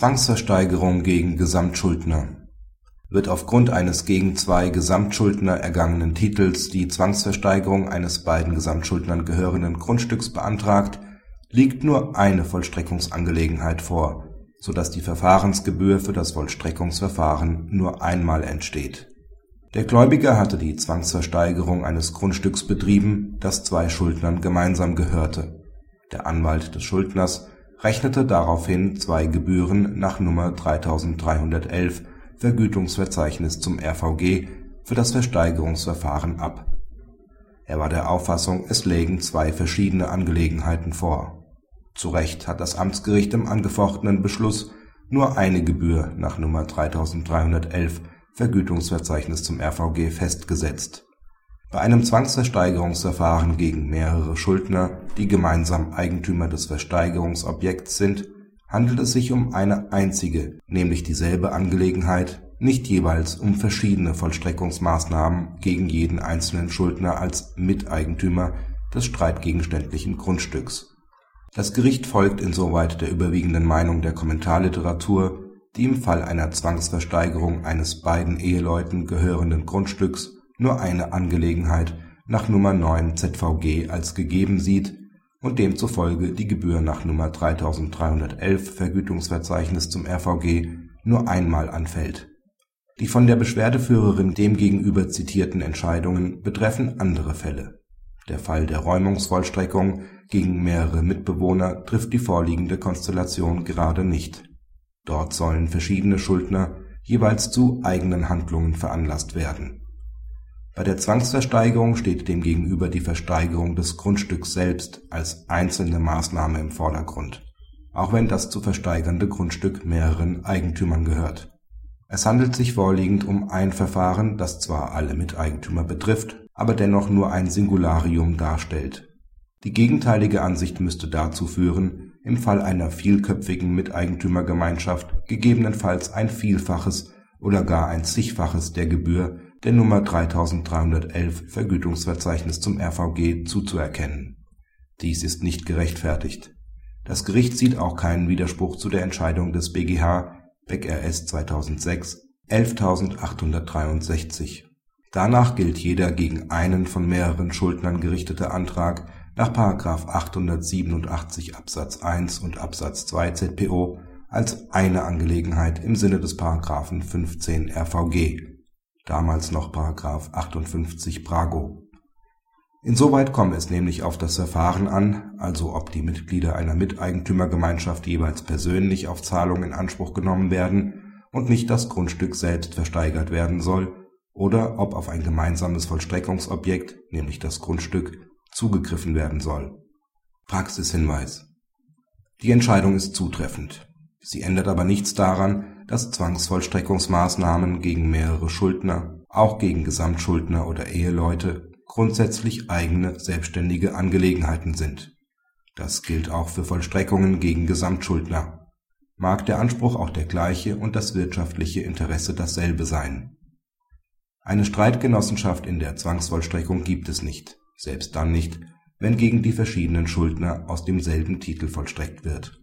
Zwangsversteigerung gegen Gesamtschuldner Wird aufgrund eines gegen zwei Gesamtschuldner ergangenen Titels die Zwangsversteigerung eines beiden Gesamtschuldnern gehörenden Grundstücks beantragt, liegt nur eine Vollstreckungsangelegenheit vor, so dass die Verfahrensgebühr für das Vollstreckungsverfahren nur einmal entsteht. Der Gläubiger hatte die Zwangsversteigerung eines Grundstücks betrieben, das zwei Schuldnern gemeinsam gehörte. Der Anwalt des Schuldners rechnete daraufhin zwei Gebühren nach Nummer 3311 Vergütungsverzeichnis zum RVG für das Versteigerungsverfahren ab. Er war der Auffassung, es lägen zwei verschiedene Angelegenheiten vor. Zu Recht hat das Amtsgericht im angefochtenen Beschluss nur eine Gebühr nach Nummer 3311 Vergütungsverzeichnis zum RVG festgesetzt bei einem Zwangsversteigerungsverfahren gegen mehrere Schuldner, die gemeinsam Eigentümer des Versteigerungsobjekts sind, handelt es sich um eine einzige, nämlich dieselbe Angelegenheit, nicht jeweils um verschiedene Vollstreckungsmaßnahmen gegen jeden einzelnen Schuldner als Miteigentümer des streitgegenständlichen Grundstücks. Das Gericht folgt insoweit der überwiegenden Meinung der Kommentarliteratur, die im Fall einer Zwangsversteigerung eines beiden Eheleuten gehörenden Grundstücks nur eine Angelegenheit nach Nummer 9 ZVG als gegeben sieht und demzufolge die Gebühr nach Nummer 3311 Vergütungsverzeichnis zum RVG nur einmal anfällt. Die von der Beschwerdeführerin demgegenüber zitierten Entscheidungen betreffen andere Fälle. Der Fall der Räumungsvollstreckung gegen mehrere Mitbewohner trifft die vorliegende Konstellation gerade nicht. Dort sollen verschiedene Schuldner jeweils zu eigenen Handlungen veranlasst werden bei der Zwangsversteigerung steht demgegenüber die Versteigerung des Grundstücks selbst als einzelne Maßnahme im Vordergrund, auch wenn das zu versteigernde Grundstück mehreren Eigentümern gehört. Es handelt sich vorliegend um ein Verfahren, das zwar alle Miteigentümer betrifft, aber dennoch nur ein Singularium darstellt. Die gegenteilige Ansicht müsste dazu führen, im Fall einer vielköpfigen Miteigentümergemeinschaft gegebenenfalls ein Vielfaches oder gar ein Zigfaches der Gebühr der Nummer 3311 Vergütungsverzeichnis zum RVG zuzuerkennen. Dies ist nicht gerechtfertigt. Das Gericht sieht auch keinen Widerspruch zu der Entscheidung des BGH Beck RS 2006 11863. Danach gilt jeder gegen einen von mehreren Schuldnern gerichtete Antrag nach § 887 Absatz 1 und Absatz 2 ZPO als eine Angelegenheit im Sinne des § 15 RVG damals noch § 58 Brago). Insoweit komme es nämlich auf das Verfahren an, also ob die Mitglieder einer Miteigentümergemeinschaft jeweils persönlich auf Zahlung in Anspruch genommen werden und nicht das Grundstück selbst versteigert werden soll, oder ob auf ein gemeinsames Vollstreckungsobjekt (nämlich das Grundstück) zugegriffen werden soll. Praxishinweis Die Entscheidung ist zutreffend. Sie ändert aber nichts daran dass Zwangsvollstreckungsmaßnahmen gegen mehrere Schuldner, auch gegen Gesamtschuldner oder Eheleute, grundsätzlich eigene selbstständige Angelegenheiten sind. Das gilt auch für Vollstreckungen gegen Gesamtschuldner. Mag der Anspruch auch der gleiche und das wirtschaftliche Interesse dasselbe sein. Eine Streitgenossenschaft in der Zwangsvollstreckung gibt es nicht, selbst dann nicht, wenn gegen die verschiedenen Schuldner aus demselben Titel vollstreckt wird